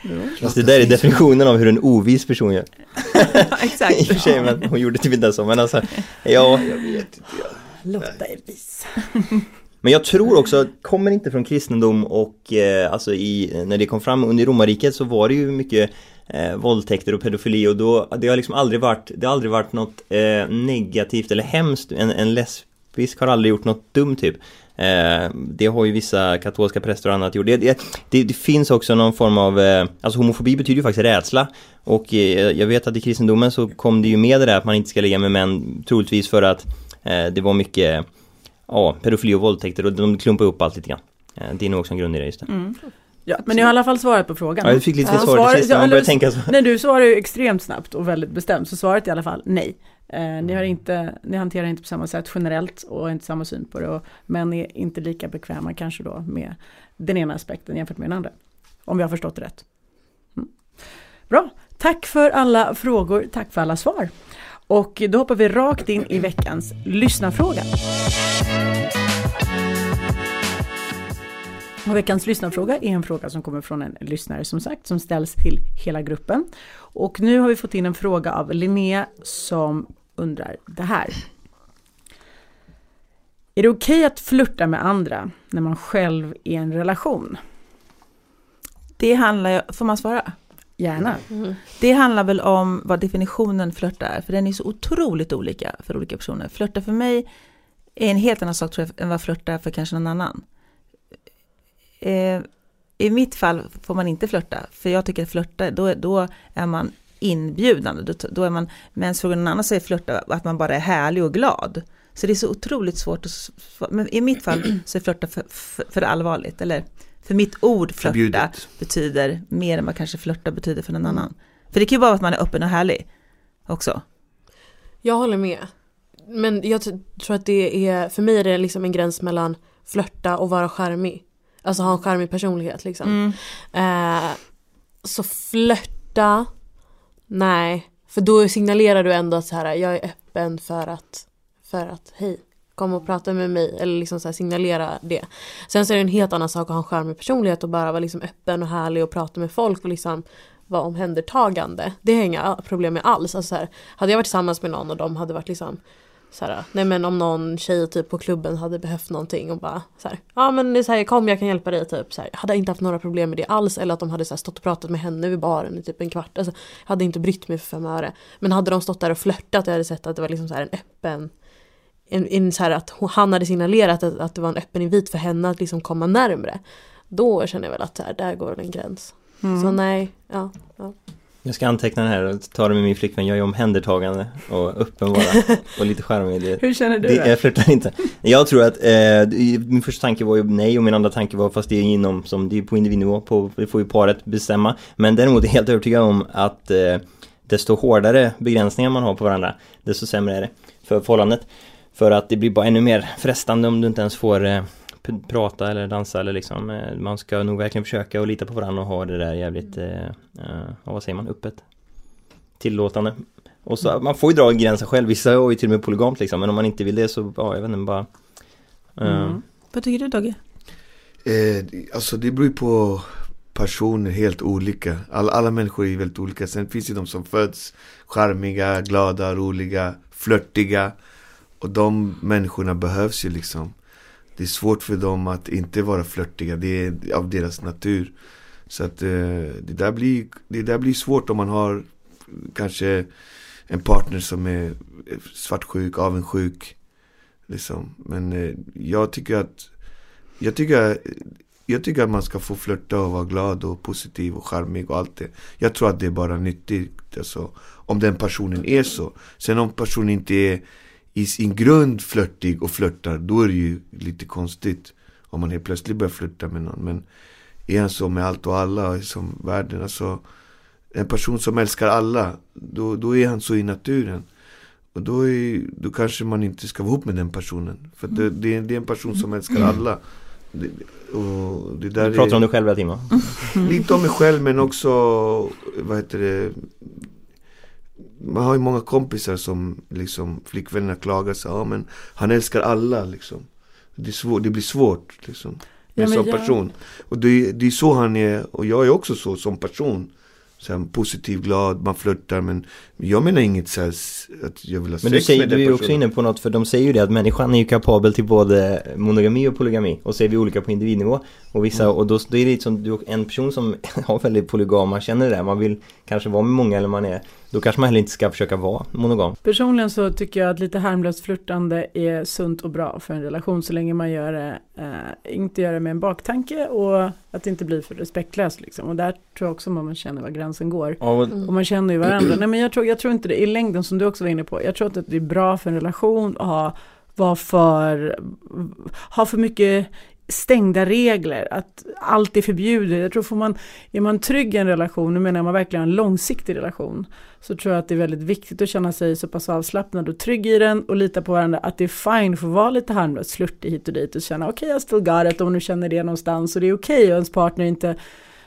Det där är definitionen av hur en ovis person gör. I och Exakt. för sig, men hon gjorde typ inte så, men alltså, ja. Jag vet inte. Jag. Lotta är vis. Men jag tror också, kommer inte från kristendom och eh, alltså i, när det kom fram under romarriket så var det ju mycket eh, våldtäkter och pedofili och då, det har liksom aldrig varit, det har aldrig varit något eh, negativt eller hemskt, en, en lesbisk har aldrig gjort något dumt typ. Eh, det har ju vissa katolska präster och annat gjort. Det, det, det, det finns också någon form av, eh, alltså homofobi betyder ju faktiskt rädsla. Och eh, jag vet att i kristendomen så kom det ju med det där att man inte ska ligga med män, troligtvis för att det var mycket Ja, pedofili och våldtäkter och de klumpar upp allt lite grann. Eh, Det är nog också en grund i det just det. Mm. Ja, men ni har i alla fall svarat på frågan. Ja, jag fick lite Ja, svar till sist, ja, man eller- börjar tänka så. Nej, du svarar ju extremt snabbt och väldigt bestämt, så svaret är i alla fall nej. Eh, ni, har inte, ni hanterar inte på samma sätt generellt och har inte samma syn på det, och, men är inte lika bekväma kanske då med den ena aspekten jämfört med den andra. Om vi har förstått det rätt. Mm. Bra, tack för alla frågor, tack för alla svar. Och då hoppar vi rakt in i veckans lyssnarfråga. Och veckans lyssnarfråga är en fråga som kommer från en lyssnare som sagt, som ställs till hela gruppen. Och nu har vi fått in en fråga av Linnea som undrar det här. Är det okej att flirta med andra när man själv är i en relation? Det handlar ju, får man svara? Gärna. Mm. Det handlar väl om vad definitionen flörta är, för den är så otroligt olika för olika personer. Flörta för mig är en helt annan sak tror jag, än vad flörta är för kanske någon annan. Eh, I mitt fall får man inte flörta, för jag tycker att flörta, då, då är man inbjudande, då, då är man, men frågar någon annan säger flörta att man bara är härlig och glad. Så det är så otroligt svårt att, men i mitt fall så är flörta för, för, för allvarligt, eller för mitt ord flörta Förbjudet. betyder mer än vad kanske flörta betyder för någon annan. För det kan ju vara att man är öppen och härlig också. Jag håller med. Men jag tror att det är, för mig är det liksom en gräns mellan flörta och vara charmig. Alltså ha en charmig personlighet liksom. Eh, så flörta, nej. För då signalerar du ändå att så här, jag är öppen för att, för att hej, kom och prata med mig. Eller liksom så här, signalera det. Sen så är det en helt annan sak att ha en charmig personlighet och bara vara liksom öppen och härlig och prata med folk och liksom vara omhändertagande. Det har jag inga problem med alls. Alltså så här, hade jag varit tillsammans med någon och de hade varit liksom så här, nej men om någon tjej typ på klubben hade behövt någonting och bara så här, ja men det är så här, kom jag kan hjälpa dig typ så här, hade jag inte haft några problem med det alls eller att de hade så här, stått och pratat med henne vid baren i typ en kvart, alltså jag hade inte brytt mig för fem öre. Men hade de stått där och flörtat och jag hade sett att det var liksom så här en öppen en, en så här att han hade signalerat att, att det var en öppen invit för henne att liksom komma närmre. Då känner jag väl att så här, där går en gräns. Mm. Så nej, ja. ja. Jag ska anteckna den här och ta det med min flickvän, jag är omhändertagande och öppen bara och lite charmig. Det, Hur känner du? det, jag flörtar inte. Jag tror att, eh, min första tanke var ju nej och min andra tanke var fast det är inom, som det är på individnivå, på, det får ju paret bestämma. Men däremot är jag helt övertygad om att eh, desto hårdare begränsningar man har på varandra, desto sämre är det för förhållandet. För att det blir bara ännu mer frestande om du inte ens får eh, prata eller dansa eller liksom eh, Man ska nog verkligen försöka och lita på varandra och ha det där jävligt eh, eh, vad säger man, öppet Tillåtande Och så, man får ju dra gränsen själv, vissa har ju till och med polygamt liksom Men om man inte vill det så, ja jag vet inte bara eh, Mm. Vad tycker du Dogge? Eh, alltså det beror ju på personer helt olika. Alla, alla människor är väldigt olika. Sen finns det de som föds charmiga, glada, roliga, flörtiga. Och de människorna behövs ju liksom. Det är svårt för dem att inte vara flörtiga. Det är av deras natur. Så att eh, det, där blir, det där blir svårt om man har kanske en partner som är svartsjuk, avundsjuk. Liksom. Men eh, jag tycker att jag tycker, jag tycker att man ska få flörta och vara glad och positiv och charmig och allt det. Jag tror att det är bara nyttigt. Alltså, om den personen är så. Sen om personen inte är i sin grund flörtig och flörtar, då är det ju lite konstigt. Om man helt plötsligt börjar flörta med någon. Men är han så med allt och alla som världen, alltså en person som älskar alla, då, då är han så i naturen. Och då, är, då kanske man inte ska vara ihop med den personen. För det, det, är, det är en person som älskar alla. Det, och det där Du pratar är, om dig själv hela tiden va? Lite om mig själv men också, vad heter det Man har ju många kompisar som liksom flickvännerna klagar sig, ja men han älskar alla liksom. Det, är svår, det blir svårt liksom Ja, men en sån jag- person. Och det, det är så han är, och jag är också så som person. Så här, positiv, glad, man flörtar men jag menar inget så här, att jag vill ha Men du, sex säger, med du är ju också inne på något för de säger ju det att människan är ju kapabel till både monogami och polygami och så är vi olika på individnivå. Och vissa Mm. och då, då är det lite som du, en person som har väldigt polygama känner det där, man vill kanske vara med många eller man är då kanske man heller inte ska försöka vara monogam. Personligen så tycker jag att lite harmlöst flörtande är sunt och bra för en relation så länge man gör det, eh, inte gör det med en baktanke och att det inte blir för respektlöst liksom. Och där tror jag också man känner var gränsen går. Ja, och, Och man känner ju varandra. Nej men jag tror, jag tror inte det, i längden som du också var inne på, jag tror inte att det är bra för en relation att ha, vara för, ha för mycket stängda regler, att allt är förbjudet. Jag tror får man, är man trygg i en relation, nu menar jag man verkligen en långsiktig relation, så tror jag att det är väldigt viktigt att känna sig så pass avslappnad och trygg i den och lita på varandra att det är fine för att vara lite harmlös, flörtig hit och dit och känna okej jag still got it om nu känner det någonstans och det är okej och ens partner inte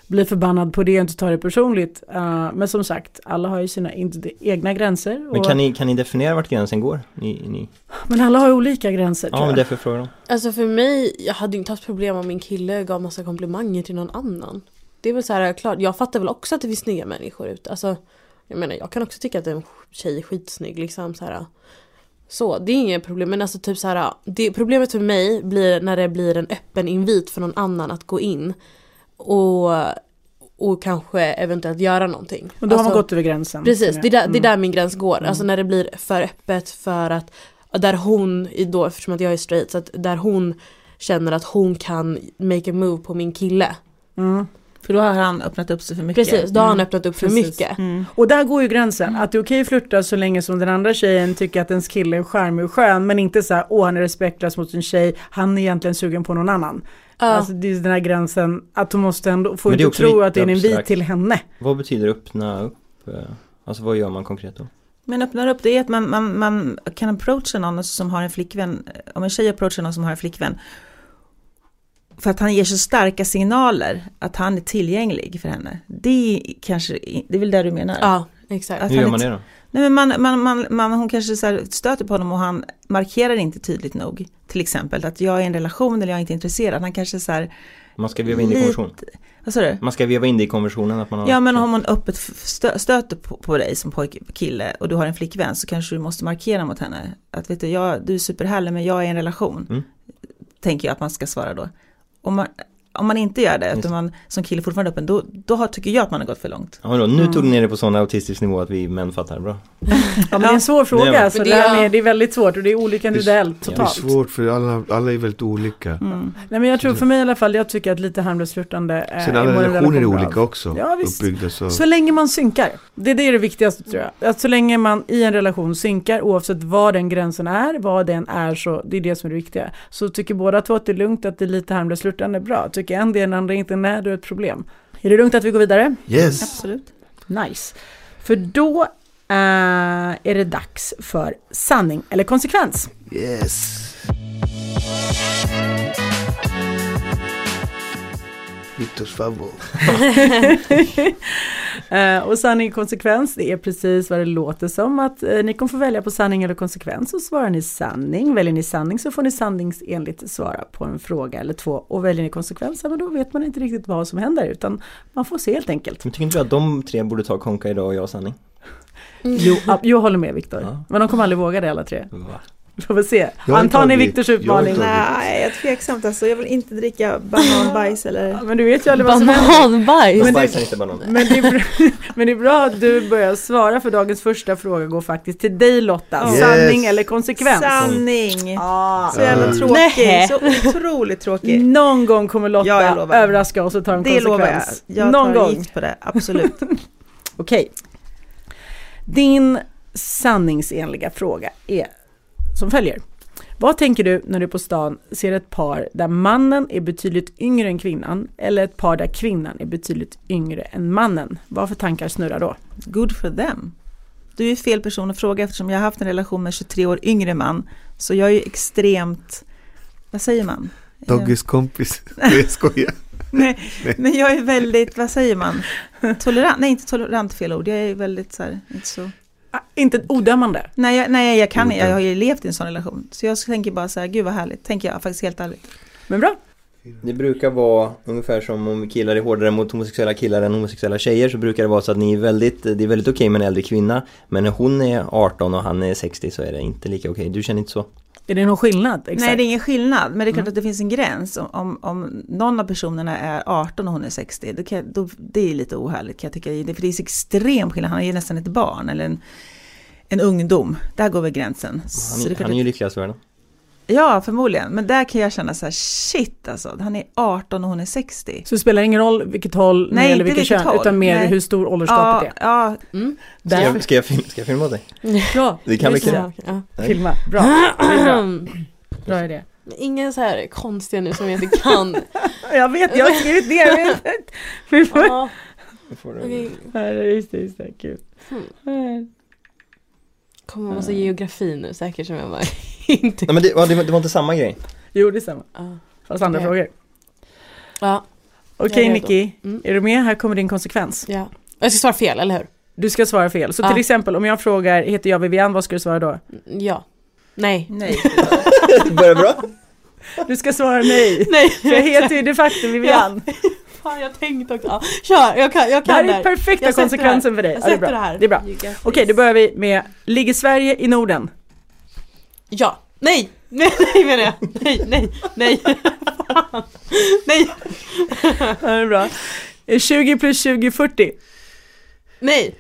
blir förbannad på det och inte tar det personligt. Uh, men som sagt, alla har ju sina egna gränser. men kan ni, kan ni definiera vart gränsen går? Ni, ni, men alla har olika gränser ja tror men jag. därför frågar jag. Alltså för mig, jag hade ju inte haft problem om min kille gav massa komplimanger till någon annan. Det är väl så här, klart, jag fattar väl också att det finns snygga människor ute. Alltså, jag menar jag kan också tycka att en tjej är skitsnygg liksom så här. Så, det är inget problem. Men alltså typ så här, det, problemet för mig blir när det blir en öppen invit för någon annan att gå in och, och kanske eventuellt göra någonting. Och då har man Alltså- gått över gränsen. Precis, det är, där, det är Mm. där min gräns går. Alltså när det blir för öppet för att där hon, då, eftersom att jag är straight, så att där hon känner att hon kan make a move på min kille. Mm. För då har han öppnat upp sig för mycket. Precis, då har han Mm. öppnat upp för Precis. mycket. Mm. Och där går ju gränsen, att det är okej att flirta så länge som den andra tjejen tycker att ens kille är charmig och skön, men inte så här, åh han är respektlös mot sin tjej, han är egentligen sugen på någon annan. Ja. Alltså det är den här gränsen, att hon måste ändå, får inte tro att det är en invit till henne. Vad betyder öppna upp? eh, Alltså vad gör man konkret då? Men öppnar upp, det är att man, man, man kan approacha någon som har en flickvän, om en tjej approachar någon som har en flickvän, för att han ger så starka signaler att han är tillgänglig för henne. Det är kanske, det är väl det du menar? Ja, exakt. Att Hur gör man det då? Nej, men man, man, man, man, hon kanske så här stöter på honom och han markerar inte tydligt nog. Till exempel att jag är i en relation eller jag är inte intresserad. Han kanske så här, Man ska veva in i Lite-. Vad sa du? Man ska veva in det i konversationen att man har Ja men om hon öppet stö, stöter på, på dig som pojke, kille och du har en flickvän så kanske du måste markera mot henne. Att vet du, jag, du är superhärlig men jag är i en relation. Mm. Tänker jag att man ska svara då. Om man, om man inte gör det, Just utan man som kille fortfarande är öppen, då, då har, tycker jag att man har gått för långt. Ja, då, nu tog du ner det på sån autistisk nivå att vi män fattar, bra. Ja, men det är en svår det fråga, är- så Men det, det är- med, det är väldigt svårt och det är olika individuellt Ja, Det är totalt. svårt för alla, alla är väldigt olika. Mm. Nej men jag tror för mig i alla fall, jag tycker att lite harmlöst flörtande eh, Sen är alla relationer är olika också. Ja, visst. Så. Så länge man synkar. Det är det, är det viktigaste tror jag. Att så länge man i en relation synkar, oavsett vad den gränsen är, vad den är, så det är det som är det viktiga. Så tycker båda två att det är lugnt, att det är lite harmlöst flörtande, bra. Tycker en det, den andra inte, nej, då är ett problem. Är det lugnt att vi går vidare? Yes! Absolut. Nice. För då eh, är det dags för sanning eller konsekvens. Yes! Viktors favvo. Eh, och sanning och konsekvens, det är precis vad det låter som att eh, ni kommer få välja på sanning eller konsekvens och svarar ni sanning, väljer ni sanning så får ni sanningsenligt svara på en fråga eller två och väljer ni konsekvens, ja, men då vet man inte riktigt vad som händer utan man får se helt enkelt. Men tycker inte du att de tre borde ta konka idag och jag sanning? Jo, jag håller med Viktor, Ja. men de kommer aldrig våga det alla tre. Va? Vi får väl se. Antar ni Viktors utmaning? Nej, jag är tveksamt alltså. Jag vill inte dricka bananbajs eller... Men du vet ju aldrig vad som händer. Bananbajs! Men det- inte banan. Men det, är bra, men det är bra att du börjar svara för dagens första fråga går faktiskt till dig Lotta. Yes. Sanning eller konsekvens? Sanning! Ah. Så jävla Mm. tråkig. Nej. Så otroligt tråkig. Någon gång kommer Lotta Ja, överraska oss och ta en Det konsekvens. lovar jag. Jag Någon tar gång. gift på det, absolut. Okej. Din sanningsenliga fråga är som följer. Vad tänker du när du på stan ser ett par där mannen är betydligt yngre än kvinnan eller ett par där kvinnan är betydligt yngre än mannen? Vad för tankar snurrar då? Good for them. Du är fel person att fråga eftersom jag har haft en relation med en 23 år yngre man. Så jag är ju extremt, vad säger man? Doggys kompis. Jag skojar. Nej, men jag är väldigt, vad säger man? Tolerant, nej inte tolerant fel ord, jag är väldigt så här, inte så. Ah, inte odömande. Nej, jag, nej jag kan Inte. jag har ju levt i en sån relation. Så jag tänker bara så här, gud vad härligt, tänker jag faktiskt helt ärligt. Men bra. Det brukar vara ungefär som om killar är hårdare mot homosexuella killar än homosexuella tjejer så brukar det vara så att ni är väldigt, det är väldigt okej med en äldre kvinna Men när hon är 18 och han är 60 så är det inte lika okej. Du känner inte så? Är det någon skillnad? Exakt. Nej, det är ingen skillnad, men det är klart Mm. att det finns en gräns. Om, om, någon av personerna är 18 och hon är 60, då kan, då, det är lite ohärligt kan jag tycka. Det- För det är så extrem skillnad, han är ju nästan ett barn eller en, en ungdom. Där går väl gränsen. Han, Så det är han är ju lyckligast i världen. Ja, förmodligen. Men där kan jag känna så här, shit alltså, han är 18 och hon är 60. Så det spelar ingen roll vilket håll Nej, eller vilket vilket kön, håll. utan mer Nej. hur stor åldersgapet Ja, ja, Mm. är. Ska jag, ska jag, film, ska jag filma dig? bra, Det kan kul. det. Ja, ja. filma. Bra, det är bra. Bra idé. Ingen så här konstiga nu som jag inte kan. Jag vet, jag har skrivit ner. Vi får... Ja, får. Nej, Just det, just det, kul. Hmm. Kommer en massa geografi nu säkert som jag bara inte Nej men det, ja, det, var, det var inte samma grej. Jo, det är samma. Ja. Fast andra Okej. frågor. Ja, Okej är Nicky, Mm. är du med? Här kommer din konsekvens. ja. Jag ska svara fel, eller hur? Du ska svara fel. Så Ja. till exempel om jag frågar, heter jag Vivian, vad ska du svara då? Ja. Nej. nej. Börjar bra? Du ska svara nej. Nej. För jag heter ju de facto Vivian. Fan, jag tänkte också. Ja, kör, jag kan, jag Det här kan är perfekta Jag sätter konsekvensen för dig. Jag Ja, det är sätter det bra. här. Det är bra. Okej, då börjar vi med, ligger Sverige i Norden? Ja. Nej! Nej, nej menar jag. Nej, nej, nej. Fan. Nej, Ja, det är bra. Är 20 plus 20 40? nej.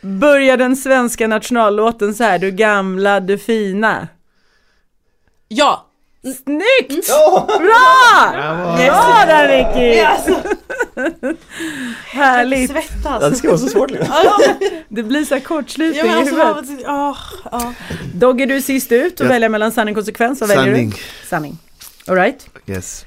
Börjar den svenska nationallåten så här, du gamla, du fina? Ja. Snyggt! Ja! Bra! Bra där Ricky! Alltså, Härligt! Ja, det svettas. ska vara så svårt liksom. Det blir så här kortslutning Ja, men i alltså, huvudet. ja, ja. Dogge, du är sist ut och Ja. väljer mellan sanning och konsekvens. Vad väljer Sanning. du? Sanning. Alright. Yes.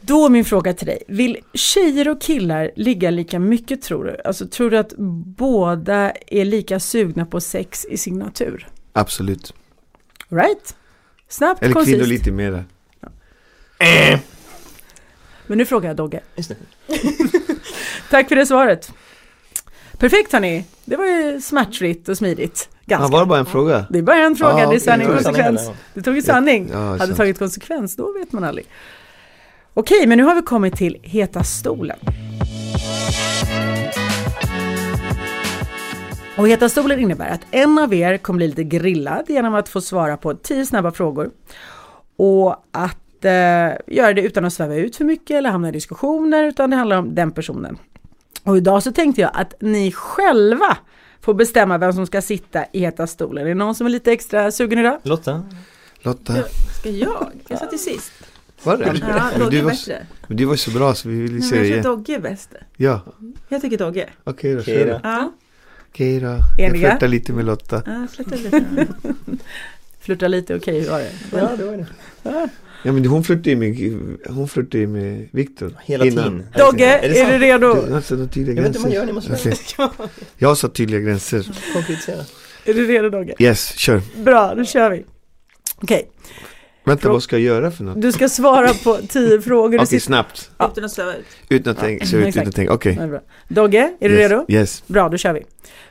Då är min fråga till dig. Vill tjejer och killar ligga lika mycket tror du? Alltså tror du att båda är lika sugna på sex i sin natur? Absolut. Right? Snabbt, Eller kvinnor koncist. lite mera. Men nu frågar jag Dogge. Det. Tack för det svaret. Perfekt hörni. Det var ju smärtfritt och smidigt. Ganska. Ja, var det bara en fråga? Det är bara en fråga, Ja, det är sanning och Ja, konsekvens. Du tog ju sanning. Ja, Hade sant. tagit konsekvens, då vet man aldrig. Okej, men nu har vi kommit till heta stolen. Och heta stolen innebär att en av er kommer bli lite grillad genom att få svara på tio snabba frågor. Och att eh, göra det utan att sväva ut för mycket eller hamna i diskussioner, utan det handlar om den personen. Och idag så tänkte jag att ni själva får bestämma vem som ska sitta i heta stolen. Är det någon som är lite extra sugen idag? Lotta? Lotta, Ska jag? Jag satt ju sist. var det? Ja, Men Dogge du, var, bättre. men du var ju så bra så vi vill se tror igen. Dogge är bäst. Ja, Jag tycker Dogge. okej då. Kör då. då. Ja, Okej då. Jag Eniga? flörtar lite med Lotta. ja flytta lite. Lite, okej, hur var det? Ja, det var det. Ja men hon flörtade ju med, hon flörtade med Viktor. Hela innan. tiden. Dogge, Är det är, du redo? Du har satt tydliga Jag vet inte gränser. vad man gör, ni måste Okej. Jag satt tydliga gränser. konkretisera. Är du redo Dogge? Yes, kör. Bra, då kör vi. Okej, Vänta, Frå- vad ska jag göra för något? du ska svara på tio frågor. Okej, sitter- snabbt. Ja. Utan att sväva ut. Utan att tänka, ut utan att tänka. Okej. Ja, bra. Dogge, är du yes. redo? Yes, Bra, då kör vi.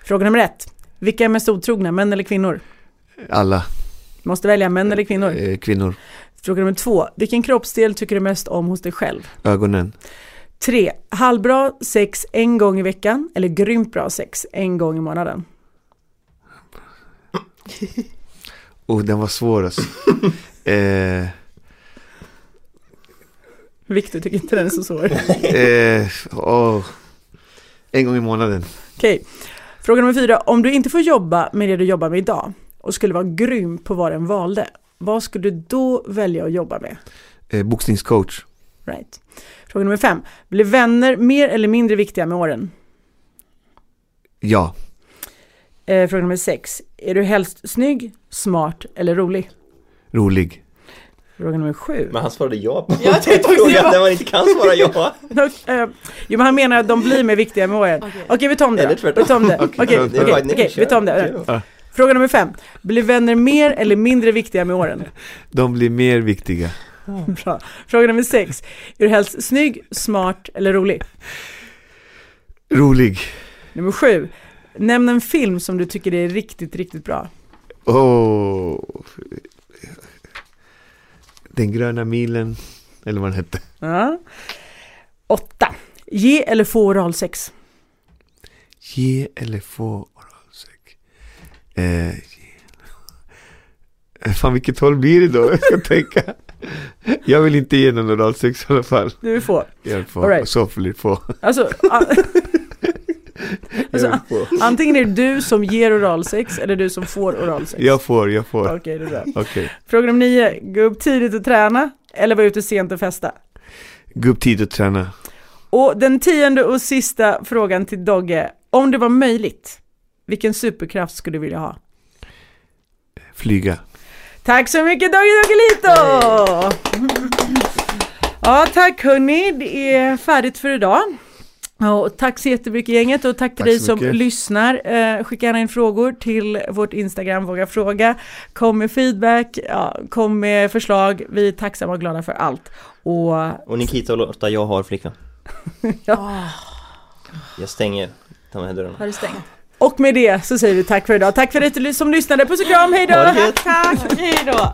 Fråga nummer ett. Vilka är mest otrogna, män eller kvinnor? alla Måste välja män eller kvinnor. eh, kvinnor. Fråga nummer två. Vilken kroppsdel tycker du mest om hos dig själv? Ögonen. Tre. Halvbra sex en gång i veckan eller grymt bra sex en gång i månaden? Oh, den var svår alltså. eh, Viktor tycker inte den är så svår. eh, åh. En gång i månaden. Okej. Fråga nummer fyra. Om du inte får jobba med det du jobbar med idag och skulle vara grym på vad den valde, vad skulle du då välja att jobba med? Eh, boxningscoach. Right. Fråga nummer fem. Blir vänner mer eller mindre viktiga med åren? Ja. Eh, fråga nummer sex. Är du helst snygg, smart eller rolig? Rolig. Fråga nummer sju. Men han svarade ja på Jag tänkte frågan där man inte kan svara ja. Eh, jo men han menar att de blir mer viktiga med åren. Okej. Okej vi tar om det Eller tvärtom. Vi tar om det. Okej, vi tar om det. Fråga nummer fem. Blir vänner mer eller mindre viktiga med åren? De blir mer viktiga. Bra. Fråga nummer sex. Är du helst snygg, smart eller rolig? Rolig. Nummer sju. Nämn en film som du tycker är riktigt, riktigt bra. Åh. Den gröna milen. Eller vad den hette. Ja. Åtta. Ge eller få oralsex? Ge eller få oralsex. Eh, ge. Fan vilket håll blir det då? Jag ska tänka. Jag vill inte ge någon oralsex i alla fall. Du vill få. Jag vill få. Right. Så får få. Alltså, a- alltså antingen är det du som ger oralsex eller du som får oralsex. Jag får, jag får. Okej, det är bra. Okej. Fråga nummer nio. Gå upp tidigt och träna eller vara ute sent och festa? Gå upp tid och träna. Och den tionde och sista frågan till Dogge. Om det var möjligt, vilken superkraft skulle du vilja ha? Flyga. Tack så mycket Dogge Doggelito! Ja, tack hörni. Det är färdigt för idag. Och tack så jättemycket gänget och tack till Tack dig som mycket. lyssnar. Eh, skicka gärna in frågor till vårt Instagram Våga Fråga. Kom med feedback, ja, kom med förslag. Vi är tacksamma och glada för allt. Och Och Nikita och Lotta, jag har flickvän. Ah. Jag stänger de här dörrarna. Har du stängt? Och med det så säger vi tack för idag. Tack för att du som lyssnade. Puss och kram, hej då! Ha det gött. Tack! Hej då!